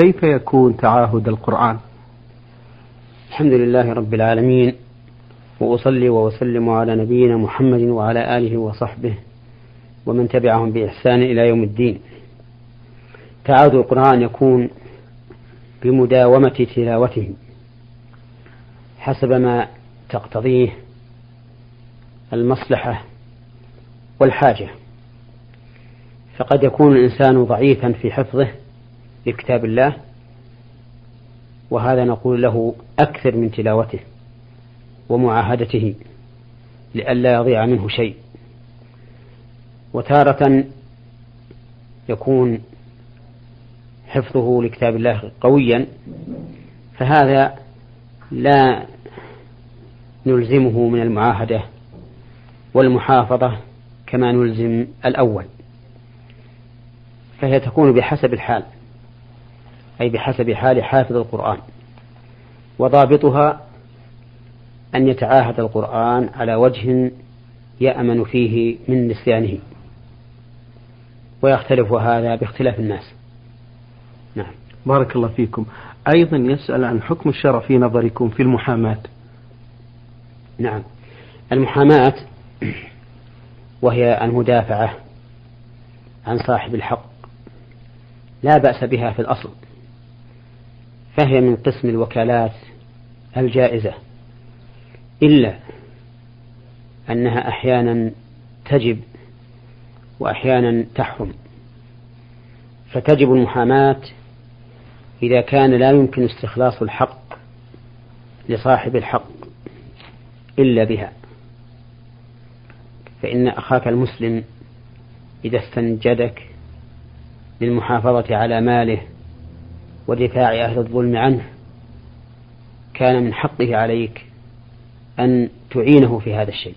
كيف يكون تعاهد القرآن؟ الحمد لله رب العالمين وأصلي وأسلم على نبينا محمد وعلى آله وصحبه ومن تبعهم بإحسان إلى يوم الدين. تعاهد القرآن يكون بمداومة تلاوته حسب ما تقتضيه المصلحة والحاجة. فقد يكون الإنسان ضعيفا في حفظه لكتاب الله وهذا نقول له أكثر من تلاوته ومعاهدته لئلا يضيع منه شيء. وتارة يكون حفظه لكتاب الله قويا فهذا لا نلزمه من المعاهدة والمحافظة كما نلزم الأول. فهي تكون بحسب الحال. أي بحسب حال حافظ القرآن. وضابطها أن يتعاهد القرآن على وجه يأمن فيه من نسيانه. ويختلف هذا باختلاف الناس. نعم. بارك الله فيكم. أيضا يسأل عن حكم الشرع في نظركم في المحاماة. نعم. المحاماة وهي المدافعة عن صاحب الحق. لا بأس بها في الأصل. فهي من قسم الوكالات الجائزة إلا أنها أحيانا تجب وأحيانا تحرم. فتجب المحاماة إذا كان لا يمكن استخلاص الحق لصاحب الحق إلا بها. فإن أخاك المسلم إذا استنجدك للمحافظة على ماله ودفاع أهل الظلم عنه كان من حقه عليك أن تعينه في هذا الشيء.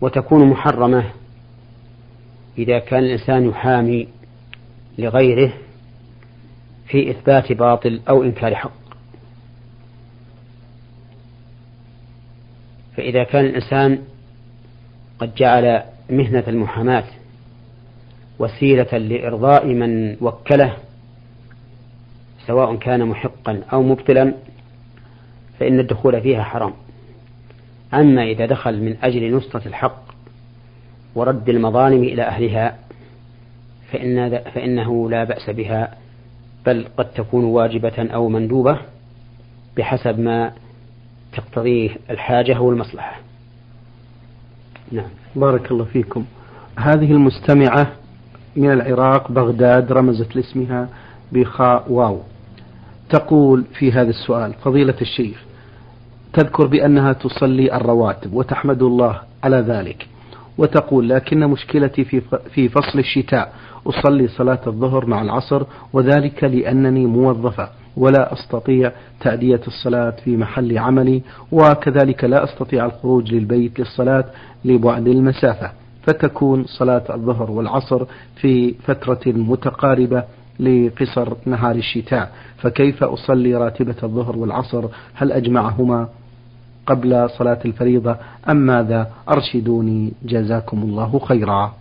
وتكون محرمة إذا كان الإنسان يحامي لغيره في إثبات باطل أو إنكار حق. فإذا كان الإنسان قد جعل مهنة المحاماة وسيلة لإرضاء من وكله سواء كان محقا أو مبطلا فإن الدخول فيها حرام. أما إذا دخل من أجل نصرة الحق ورد المظالم إلى أهلها فإن فإنه لا بأس بها بل قد تكون واجبة أو مندوبة بحسب ما تقتضيه الحاجة والمصلحة. نعم. بارك الله فيكم. هذه المستمعة من العراق بغداد رمزت لاسمها بخاء واو. تقول في هذا السؤال فضيلة الشيخ تذكر بأنها تصلي الرواتب وتحمد الله على ذلك وتقول لكن مشكلتي في في فصل الشتاء أصلي صلاة الظهر مع العصر وذلك لأنني موظفة ولا أستطيع تأدية الصلاة في محل عملي وكذلك لا أستطيع الخروج للبيت للصلاة لبعد المسافة فتكون صلاة الظهر والعصر في فترة متقاربة لقصر نهار الشتاء فكيف أصلي راتبة الظهر والعصر؟ هل أجمعهما قبل صلاة الفريضة أم ماذا؟ أرشدوني جزاكم الله خيرا.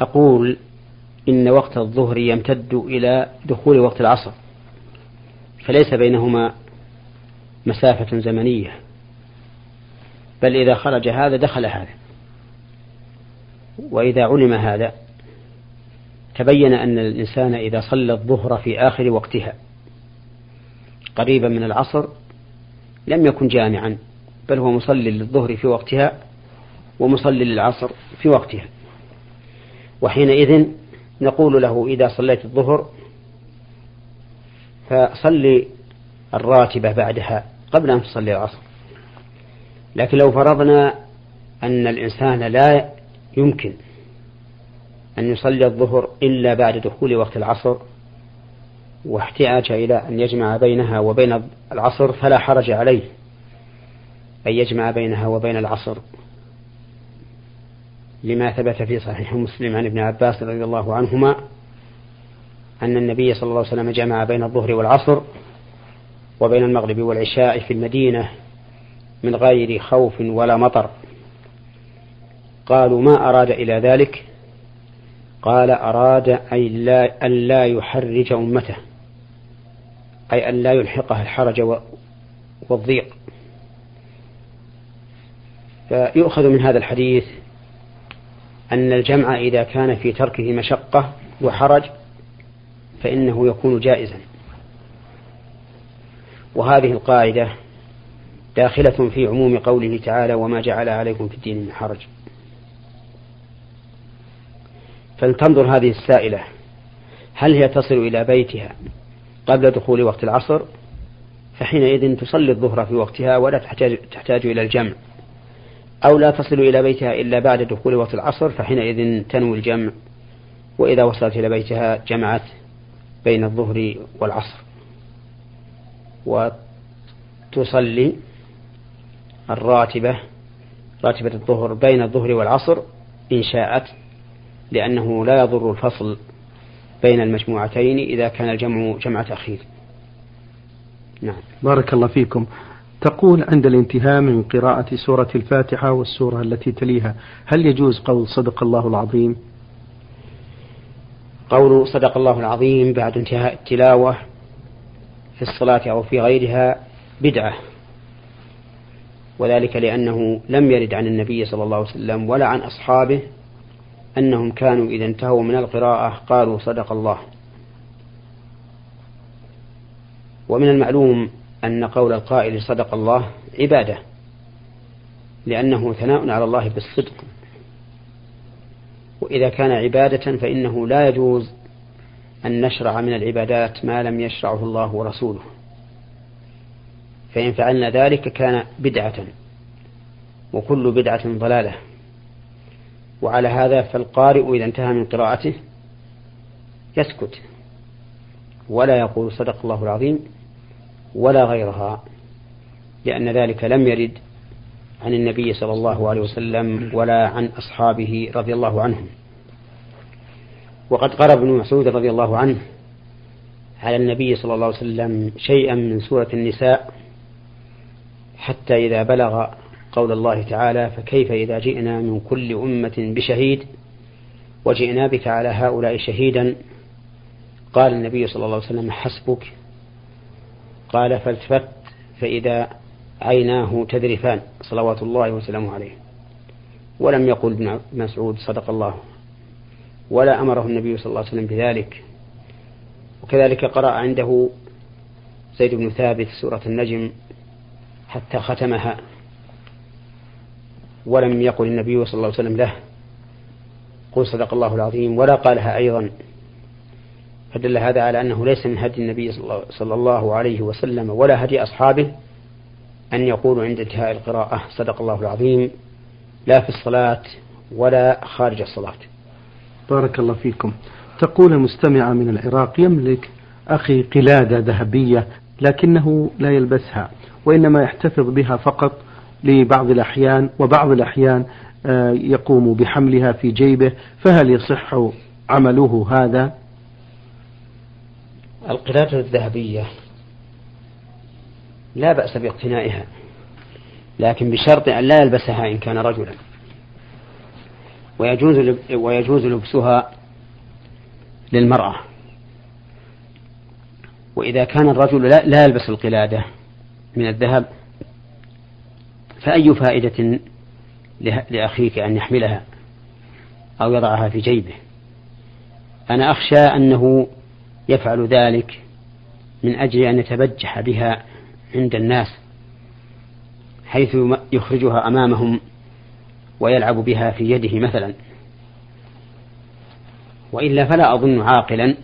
أقول إن وقت الظهر يمتد إلى دخول وقت العصر فليس بينهما مسافة زمنية بل إذا خرج هذا دخل هذا وإذا علم هذا تبين أن الإنسان إذا صلى الظهر في آخر وقتها قريبا من العصر لم يكن جامعا بل هو مصلي للظهر في وقتها ومصلي للعصر في وقتها. وحينئذ نقول له إذا صليت الظهر فصلي الراتبة بعدها قبل أن تصلي العصر. لكن لو فرضنا أن الإنسان لا يمكن أن يصلي الظهر إلا بعد دخول وقت العصر واحتاج إلى أن يجمع بينها وبين العصر فلا حرج عليه. أن يجمع بينها وبين العصر. لما ثبت في صحيح مسلم عن ابن عباس رضي الله عنهما أن النبي صلى الله عليه وسلم جمع بين الظهر والعصر وبين المغرب والعشاء في المدينة من غير خوف ولا مطر. قالوا ما أراد إلى ذلك؟ قال أراد أي لا ألا يحرج أمته أي أن لا يلحقها الحرج والضيق. فيؤخذ من هذا الحديث أن الجمع إذا كان في تركه مشقة وحرج فإنه يكون جائزا. وهذه القاعدة داخلة في عموم قوله تعالى وما جعل عليكم في الدين من حرج. فلتنظر هذه السائلة. هل هي تصل إلى بيتها قبل دخول وقت العصر؟ فحينئذ تصلي الظهر في وقتها ولا تحتاج, تحتاج إلى الجمع. أو لا تصل إلى بيتها إلا بعد دخول وقت العصر فحينئذ تنوي الجمع. وإذا وصلت إلى بيتها جمعت بين الظهر والعصر. وتصلي الراتبة راتبة الظهر بين الظهر والعصر إن شاءت لأنه لا يضر الفصل بين المجموعتين إذا كان الجمع جمع تأخير. نعم. بارك الله فيكم. تقول عند الانتهاء من قراءة سورة الفاتحة والسورة التي تليها هل يجوز قول صدق الله العظيم؟ قول صدق الله العظيم بعد انتهاء التلاوة في الصلاة أو في غيرها بدعة. وذلك لأنه لم يرد عن النبي صلى الله عليه وسلم ولا عن أصحابه أنهم كانوا إذا انتهوا من القراءة قالوا صدق الله. ومن المعلوم أن قول القائل صدق الله عبادة لأنه ثناء على الله بالصدق. وإذا كان عبادة فإنه لا يجوز أن نشرع من العبادات ما لم يشرعه الله ورسوله. فإن فعلنا ذلك كان بدعة وكل بدعة ضلالة. وعلى هذا فالقارئ إذا انتهى من قراءته يسكت ولا يقول صدق الله العظيم ولا غيرها لأن ذلك لم يرد عن النبي صلى الله عليه وسلم ولا عن أصحابه رضي الله عنهم. وقد قرأ ابن مسعود رضي الله عنه على النبي صلى الله عليه وسلم شيئا من سورة النساء حتى إذا بلغ قول الله تعالى فكيف إذا جئنا من كل أمة بشهيد وجئنا بك على هؤلاء شهيدا؟ قال النبي صلى الله عليه وسلم حسبك. قال فالتفت فإذا عيناه تذرفان صلوات الله وسلامه عليه. ولم يقل ابن مسعود صدق الله. ولا أمره النبي صلى الله عليه وسلم بذلك. وكذلك قرأ عنده زيد بن ثابت سورة النجم حتى ختمها. ولم يقل النبي صلى الله عليه وسلم له. قل صدق الله العظيم. ولا قالها أيضا. فدل هذا على أنه ليس من هدي النبي صلى الله عليه وسلم ولا هدي أصحابه أن يقولوا عند انتهاء القراءة صدق الله العظيم. لا في الصلاة ولا خارج الصلاة. بارك الله فيكم. تقول مستمعة من العراق يملك أخي قلادة ذهبية لكنه لا يلبسها وإنما يحتفظ بها فقط لبعض الأحيان وبعض الأحيان آه، يقوم بحملها في جيبه فهل يصح عمله هذا؟ القلادة الذهبية لا بأس باقتنائها لكن بشرط أن لا يلبسها إن كان رجلا. ويجوز ويجوز لبسها للمرأة. وإذا كان الرجل لا يلبس القلادة من الذهب فأي فائدة لأخيك أن يحملها أو يضعها في جيبه؟ أنا أخشى أنه يفعل ذلك من أجل أن يتبجح بها عند الناس حيث يخرجها أمامهم ويلعب بها في يده مثلا. وإلا فلا أظن عاقلا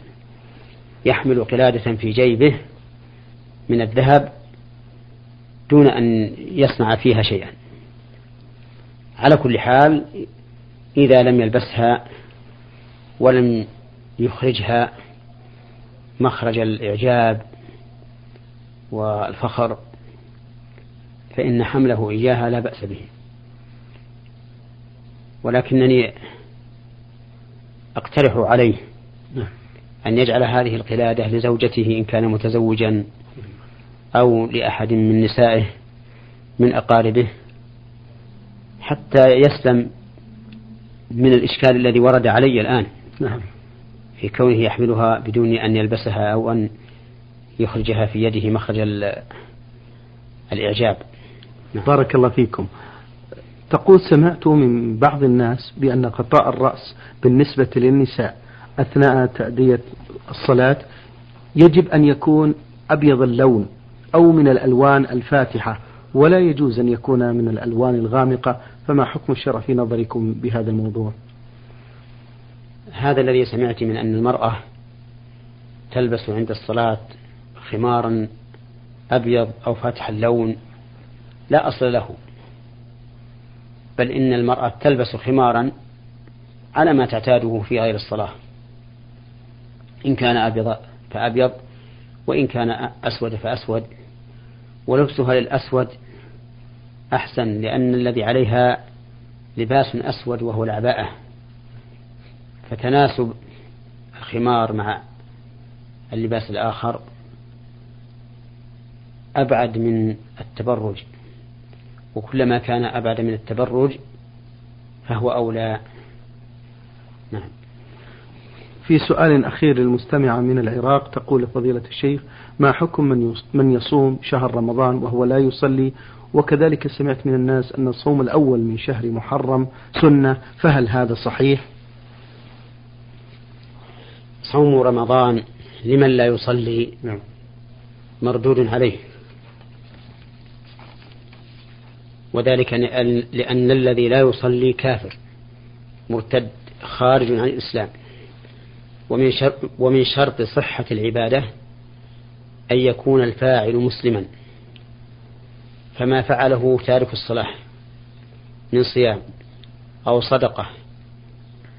يحمل قلادة في جيبه من الذهب دون أن يصنع فيها شيئا. على كل حال إذا لم يلبسها ولم يخرجها مخرج الإعجاب والفخر فإن حمله إياها لا بأس به. ولكنني أقترح عليه أن يجعل هذه القلادة لزوجته إن كان متزوجا أو لأحد من نسائه من أقاربه حتى يسلم من الإشكال الذي ورد علي الآن. نعم. في كونه يحملها بدون أن يلبسها أو أن يخرجها في يده مخرج الإعجاب. نعم. بارك الله فيكم. تقول سمعت من بعض الناس بأن غطاء الرأس بالنسبة للنساء أثناء تأدية الصلاة يجب أن يكون أبيض اللون. أو من الألوان الفاتحة ولا يجوز أن يكون من الألوان الغامقة. فما حكم الشرع في نظركم بهذا الموضوع؟ هذا الذي سمعت من أن المرأة تلبس عند الصلاة خمارا أبيض أو فاتح اللون لا أصل له. بل إن المرأة تلبس خمارا على ما تعتاده في غير الصلاة. إن كان أبيض فأبيض وإن كان أسود فأسود ولبسها للأسود أحسن لأن الذي عليها لباس أسود وهو العباءة فتناسب الخمار مع اللباس الآخر أبعد من التبرج. وكلما كان أبعد من التبرج فهو أولى. نعم. في سؤال أخير للمستمعة من العراق تقول فضيلة الشيخ ما حكم من من يصوم شهر رمضان وهو لا يصلي وكذلك سمعت من الناس أن الصوم الأول من شهر محرم سنة فهل هذا صحيح؟ صوم رمضان لمن لا يصلي نعم. مردود عليه وذلك لأن الذي لا يصلي كافر مرتد خارج عن الإسلام ومن شرط, ومن شرط صحة العبادة أن يكون الفاعل مسلما فما فعله تارك الصلاة من صيام أو صدقة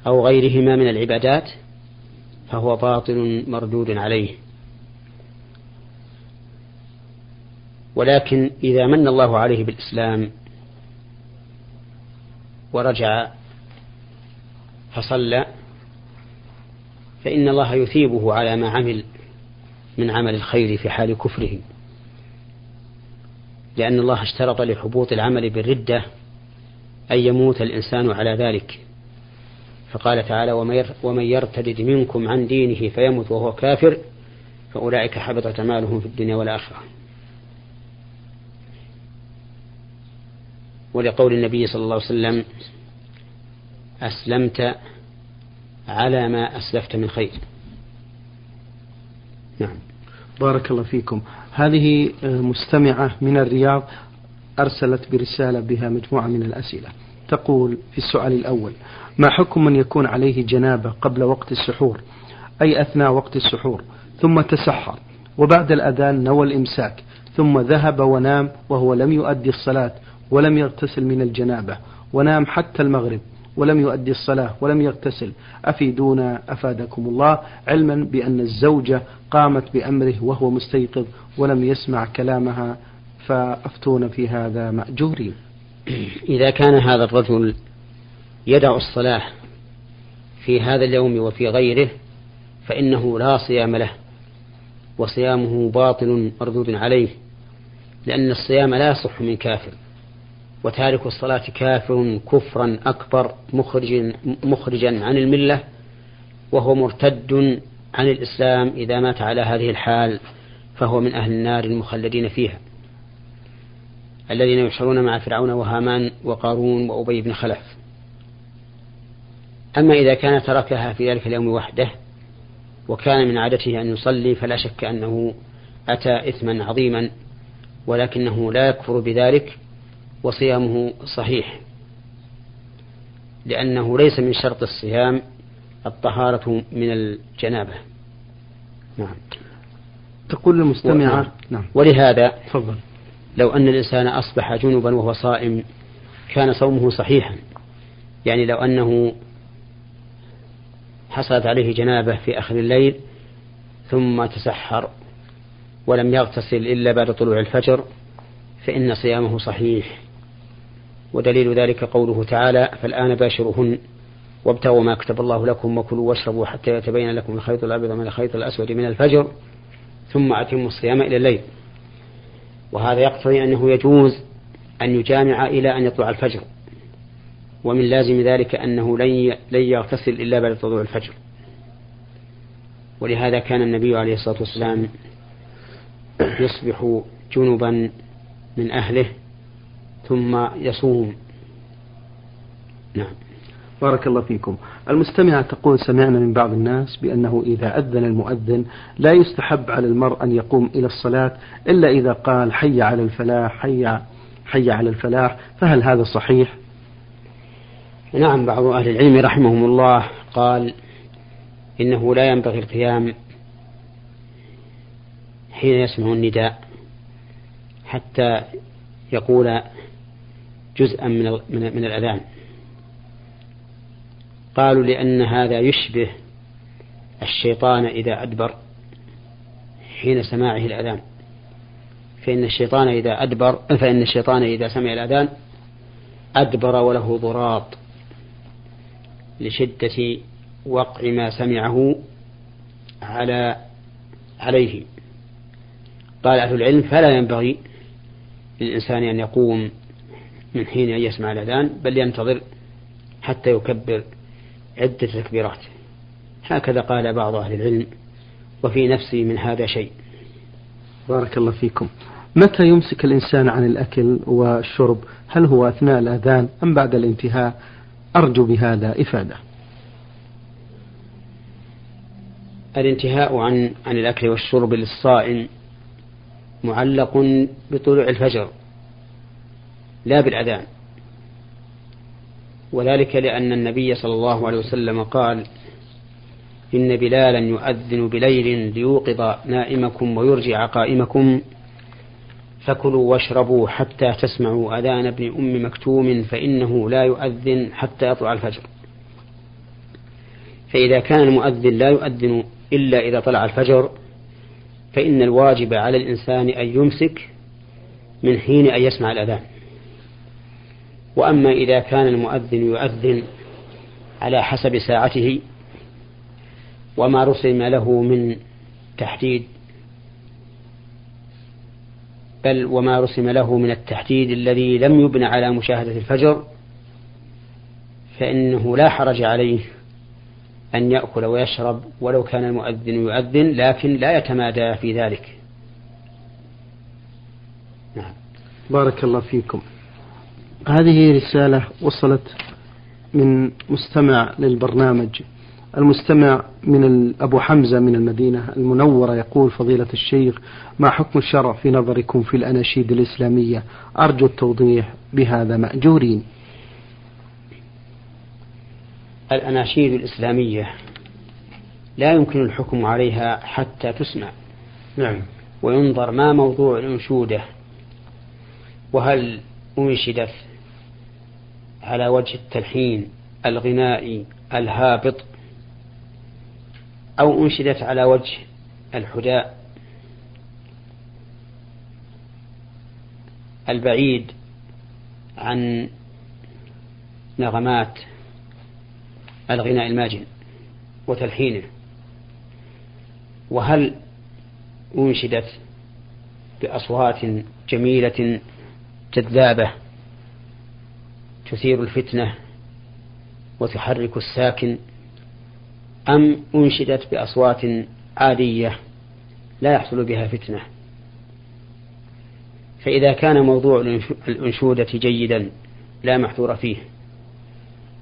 أو غيرهما من العبادات فهو باطل مردود عليه. ولكن إذا من الله عليه بالإسلام ورجع فصلى فإن الله يثيبه على ما عمل من عمل الخير في حال كفره. لأن الله اشترط لحبوط العمل بالردة أن يموت الإنسان على ذلك. فقال تعالى ومن يرتد منكم عن دينه فيمت وهو كافر فأولئك حبطت أعمالهم في الدنيا والآخرة. ولقول النبي صلى الله عليه وسلم أسلمت على ما أسلفت من خير. نعم. بارك الله فيكم. هذه مستمعة من الرياض أرسلت برسالة بها مجموعة من الأسئلة. تقول في السؤال الأول ما حكم من يكون عليه جنابة قبل وقت السحور؟ أي أثناء وقت السحور؟ ثم تسحر وبعد الأذان نوى الإمساك ثم ذهب ونام وهو لم يؤدي الصلاة ولم يغتسل من الجنابة ونام حتى المغرب. ولم يؤدي الصلاة ولم يغتسل. أفيدونا أفادكم الله علما بأن الزوجة قامت بأمره وهو مستيقظ ولم يسمع كلامها فأفتونا في هذا مأجورين. إذا كان هذا الرجل يدع الصلاة في هذا اليوم وفي غيره فإنه لا صيام له وصيامه باطل مردود عليه لأن الصيام لا يصح من كافر. وتارك الصلاة كافر كفرا أكبر مخرج مخرجا عن الملة وهو مرتد عن الإسلام إذا مات على هذه الحال فهو من أهل النار المخلدين فيها. الذين يحشرون مع فرعون وهامان وقارون وأبي بن خلف. أما إذا كان تركها في ذلك اليوم وحده وكان من عادته أن يصلي فلا شك أنه أتى إثما عظيما ولكنه لا يكفر بذلك وصيامه صحيح لأنه ليس من شرط الصيام الطهارة من الجنابة. نعم. تقول المستمعة نعم. نعم. ولهذا تفضل. لو أن الإنسان أصبح جنبا وهو صائم كان صومه صحيحا يعني لو أنه حصلت عليه جنابة في آخر الليل ثم تسحر ولم يغتسل إلا بعد طلوع الفجر فإن صيامه صحيح. ودليل ذلك قوله تعالى فالآن باشرهن وابتغوا ما كتب الله لكم وكلوا واشربوا حتى يتبين لكم الخيط الأبيض من الخيط الأسود من الفجر ثم أتموا الصيام إلى الليل. وهذا يقتضي أنه يجوز أن يجامع إلى أن يطلع الفجر ومن لازم ذلك أنه لن يغتسل إلا بعد طلوع الفجر. ولهذا كان النبي عليه الصلاة والسلام يصبح جنبا من أهله ثم يصوم. نعم. بارك الله فيكم. المستمعة تقول سمعنا من بعض الناس بأنه إذا أذن المؤذن لا يستحب على المرء أن يقوم إلى الصلاة إلا إذا قال حي على الفلاح حي حي على الفلاح فهل هذا صحيح؟ نعم بعض أهل العلم رحمهم الله قال إنه لا ينبغي القيام حين يسمع النداء حتى يقول جزءا من من الأذان. قالوا لأن هذا يشبه الشيطان إذا أدبر حين سماعه الأذان. فإن الشيطان إذا أدبر فإن الشيطان إذا سمع الأذان أدبر وله ضراط لشدة وقع ما سمعه على عليه. قال أهل العلم فلا ينبغي للإنسان أن يقوم من حين أن يسمع الأذان بل ينتظر حتى يكبر عدة تكبيرات. هكذا قال بعض أهل العلم وفي نفسي من هذا شيء. بارك الله فيكم. متى يمسك الإنسان عن الأكل والشرب؟ هل هو أثناء الأذان أم بعد الانتهاء؟ أرجو بهذا إفادة. الانتهاء عن عن الأكل والشرب للصائم معلق بطلوع الفجر. لا بالأذان. وذلك لأن النبي صلى الله عليه وسلم قال إن بلالا يؤذن بليل ليوقظ نائمكم ويرجع قائمكم فكلوا واشربوا حتى تسمعوا أذان ابن أم مكتوم فإنه لا يؤذن حتى يطلع الفجر. فإذا كان المؤذن لا يؤذن إلا إذا طلع الفجر فإن الواجب على الإنسان أن يمسك من حين أن يسمع الأذان. وأما إذا كان المؤذن يؤذن على حسب ساعته وما رسم له من تحديد بل وما رسم له من التحديد الذي لم يبنى على مشاهدة الفجر فإنه لا حرج عليه أن يأكل ويشرب ولو كان المؤذن يؤذن لكن لا يتمادى في ذلك نعم. بارك الله فيكم هذه رسالة وصلت من مستمع للبرنامج. المستمع من أبو حمزة من المدينة المنورة يقول فضيلة الشيخ ما حكم الشرع في نظركم في الأناشيد الإسلامية؟ أرجو التوضيح بهذا مأجورين. الأناشيد الإسلامية لا يمكن الحكم عليها حتى تسمع. نعم. وينظر ما موضوع الأنشودة وهل أنشدت على وجه التلحين الغنائي الهابط أو أنشدت على وجه الحداء البعيد عن نغمات الغناء الماجن وتلحينه. وهل أنشدت بأصوات جميلة جذابة تثير الفتنة وتحرك الساكن أم أنشدت بأصوات عادية لا يحصل بها فتنة؟ فإذا كان موضوع الأنشودة جيدا لا محذور فيه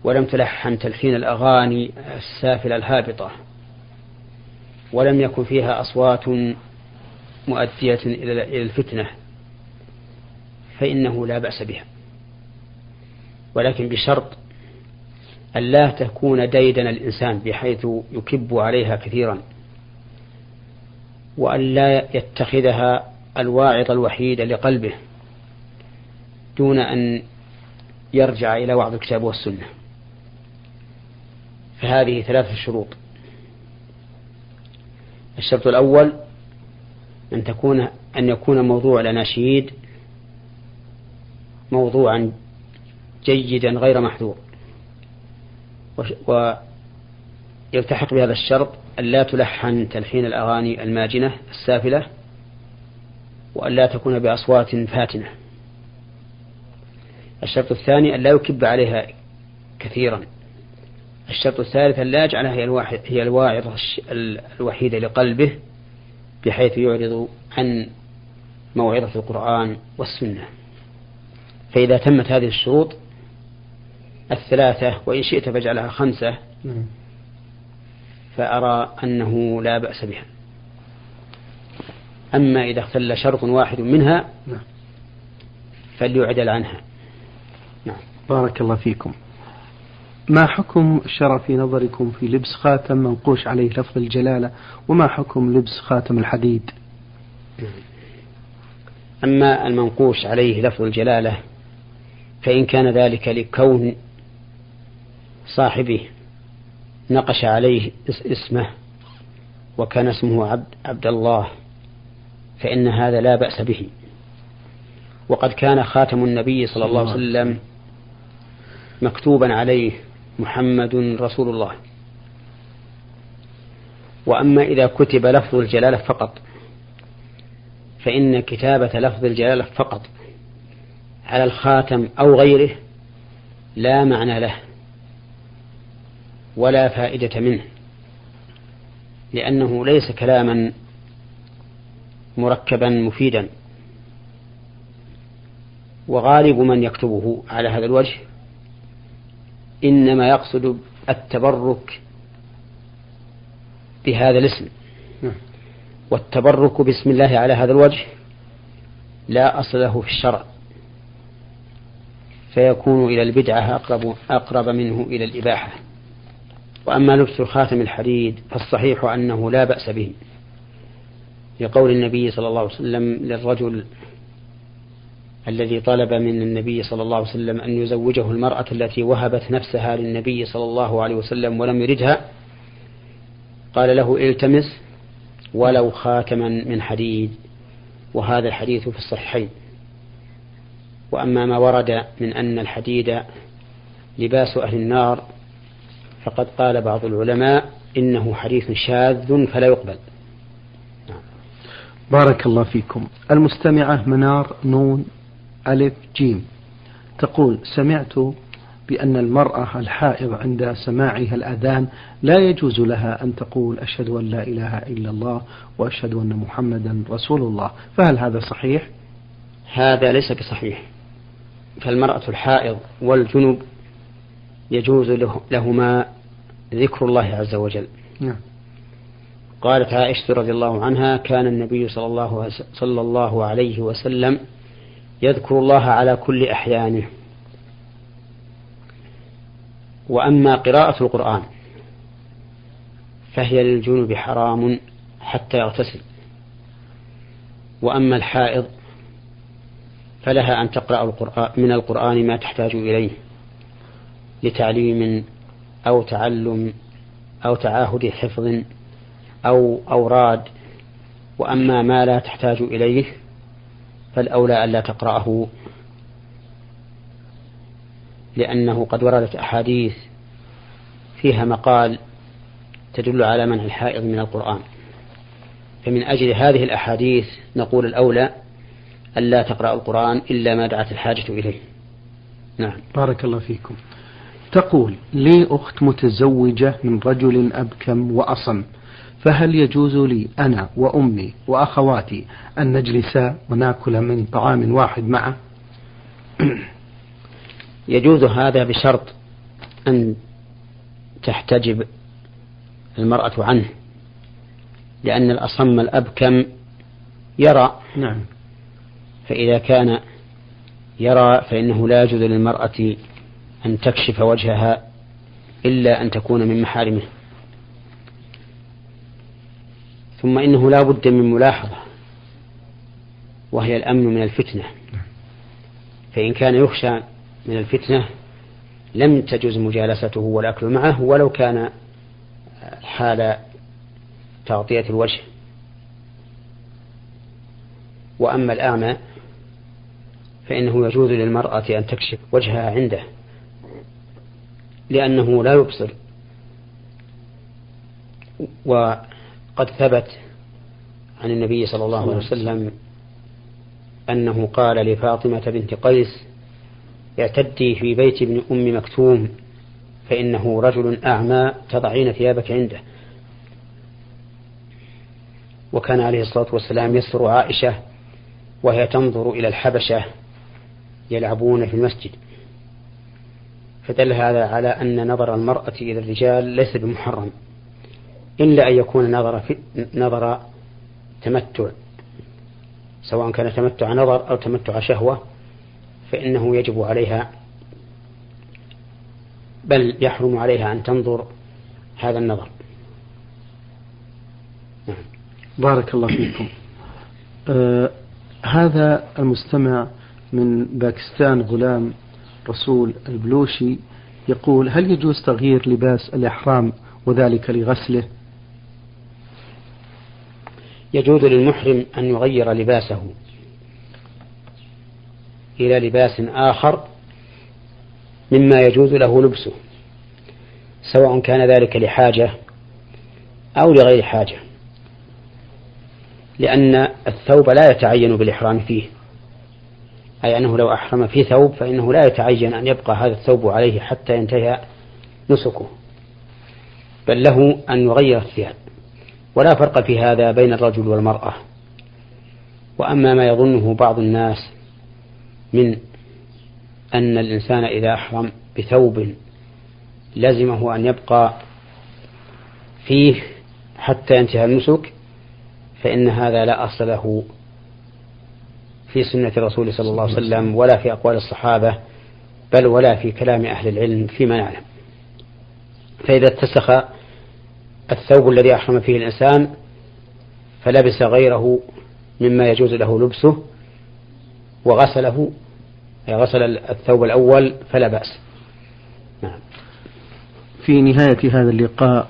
ولم تلحن تلحين الأغاني السافلة الهابطة ولم يكن فيها أصوات مؤدية إلى الفتنة فإنه لا بأس بها. ولكن بشرط أن لا تكون ديدن الإنسان بحيث يكب عليها كثيرا وأن لا يتخذها الواعظ الوحيد لقلبه دون أن يرجع إلى وعظ الكتاب والسنة. فهذه ثلاثة شروط. الشرط الأول أن تكون أن يكون موضوع الأناشيد موضوعا جيدا غير محذور. ويلتحق بهذا الشرط أن لا تلحن تلحين الأغاني الماجنة السافلة وأن لا تكون بأصوات فاتنة. الشرط الثاني أن لا يكب عليها كثيرا. الشرط الثالث أن لا يجعلها هي, هي الواعظة الوحيدة لقلبه بحيث يعرض عن موعظة القرآن والسنة. فإذا تمت هذه الشروط الثلاثة وإن شئت فاجعلها خمسة نعم. فأرى أنه لا بأس بها أما إذا اختل شرط واحد منها نعم. فليعدل عنها نعم. بارك الله فيكم ما حكم الشرع في نظركم في لبس خاتم منقوش عليه لفظ الجلالة وما حكم لبس خاتم الحديد أما المنقوش عليه لفظ الجلالة فإن كان ذلك لكون صاحبه نقش عليه اسمه وكان اسمه عبد, عبد الله فإن هذا لا بأس به. وقد كان خاتم النبي صلى الله عليه وسلم مكتوبا عليه محمد رسول الله. وأما إذا كتب لفظ الجلالة فقط فإن كتابة لفظ الجلالة فقط على الخاتم أو غيره لا معنى له. ولا فائدة منه لأنه ليس كلاما مركبا مفيدا وغالب من يكتبه على هذا الوجه إنما يقصد التبرك بهذا الاسم. والتبرك باسم الله على هذا الوجه لا أصل له في الشرع فيكون إلى البدعة أقرب, أقرب منه إلى الإباحة وأما لبس خاتم الحديد فالصحيح أنه لا بأس به لقول النبي صلى الله عليه وسلم للرجل الذي طلب من النبي صلى الله عليه وسلم أن يزوجه المرأة التي وهبت نفسها للنبي صلى الله عليه وسلم ولم يردها قال له التمس ولو خاتما من حديد وهذا الحديث في الصحيحين. وأما ما ورد من أن الحديد لباس أهل النار فقد قال بعض العلماء إنه حديث شاذ فلا يقبل. بارك الله فيكم. المستمعة منار نون ألف جيم. تقول سمعت بأن المرأة الحائض عند سماعها الأذان لا يجوز لها أن تقول أشهد أن لا إله إلا الله وأشهد أن محمدا رسول الله. فهل هذا صحيح؟ هذا ليس بصحيح. فالمرأة الحائض والجنب يجوز لهما ذكر الله عز وجل. نعم. قالت عائشة رضي الله عنها كان النبي صلى الله, صلى الله عليه وسلم يذكر الله على كل أحيانه. وأما قراءة القرآن فهي للجنوب حرام حتى يغتسل. وأما الحائض فلها أن تقرأ القرآن من القرآن ما تحتاج إليه لتعليم أو تعلم أو تعاهد حفظ أو أوراد وأما ما لا تحتاج إليه فالأولى ألا تقرأه لأنه قد وردت أحاديث فيها مقال تدل على منع الحائض من القرآن. فمن أجل هذه الأحاديث نقول الأولى ألا تقرأ القرآن إلا ما دعت الحاجة إليه. نعم. بارك الله فيكم. تقول لي أخت متزوجة من رجل أبكم وأصم؟ فهل يجوز لي أنا وأمي وأخواتي أن نجلس ونأكل من طعام واحد معه؟ يجوز هذا بشرط أن تحتجب المرأة عنه لأن الأصم الأبكم يرى. نعم. فإذا كان يرى فإنه لا يجوز للمرأة أن تكشف وجهها إلا أن تكون من محارمه. ثم إنه لا بد من ملاحظة وهي الأمن من الفتنة. فإن كان يخشى من الفتنة لم تجز مجالسته والأكل معه ولو كان حال تغطية الوجه. وأما الأعمى فإنه يجوز للمرأة أن تكشف وجهها عنده. لأنه لا يبصر. وقد ثبت عن النبي صلى الله عليه وسلم أنه قال لفاطمة بنت قيس اعتدي في بيت ابن أم مكتوم فإنه رجل أعمى تضعين ثيابك عنده. وكان عليه الصلاة والسلام يسر عائشة وهي تنظر إلى الحبشة يلعبون في المسجد. فدل هذا على أن نظر المرأة إلى الرجال ليس بمحرم إلا أن يكون نظر في نظر تمتع سواء كان تمتع نظر أو تمتع شهوة فإنه يجب عليها بل يحرم عليها أن تنظر هذا النظر نعم. بارك الله فيكم آه هذا المستمع من باكستان غلام رسول البلوشي يقول هل يجوز تغيير لباس الإحرام وذلك لغسله؟ يجوز للمحرم أن يغير لباسه إلى لباس آخر مما يجوز له لبسه سواء كان ذلك لحاجة أو لغير حاجة لأن الثوب لا يتعين بالإحرام فيه. أي أنه لو أحرم في ثوب فإنه لا يتعين أن يبقى هذا الثوب عليه حتى ينتهي نسكه. بل له أن يغير الثياب. ولا فرق في هذا بين الرجل والمرأة. وأما ما يظنه بعض الناس من أن الإنسان إذا أحرم بثوب لزمه أن يبقى فيه حتى ينتهي النسك فإن هذا لا أصل له. في سنة الرسول صلى الله عليه وسلم ولا في أقوال الصحابة بل ولا في كلام أهل العلم فيما نعلم. فإذا اتسخ الثوب الذي أحرم فيه الإنسان فلبس غيره مما يجوز له لبسه وغسله أي غسل الثوب الأول فلا بأس. نعم. في نهاية هذا اللقاء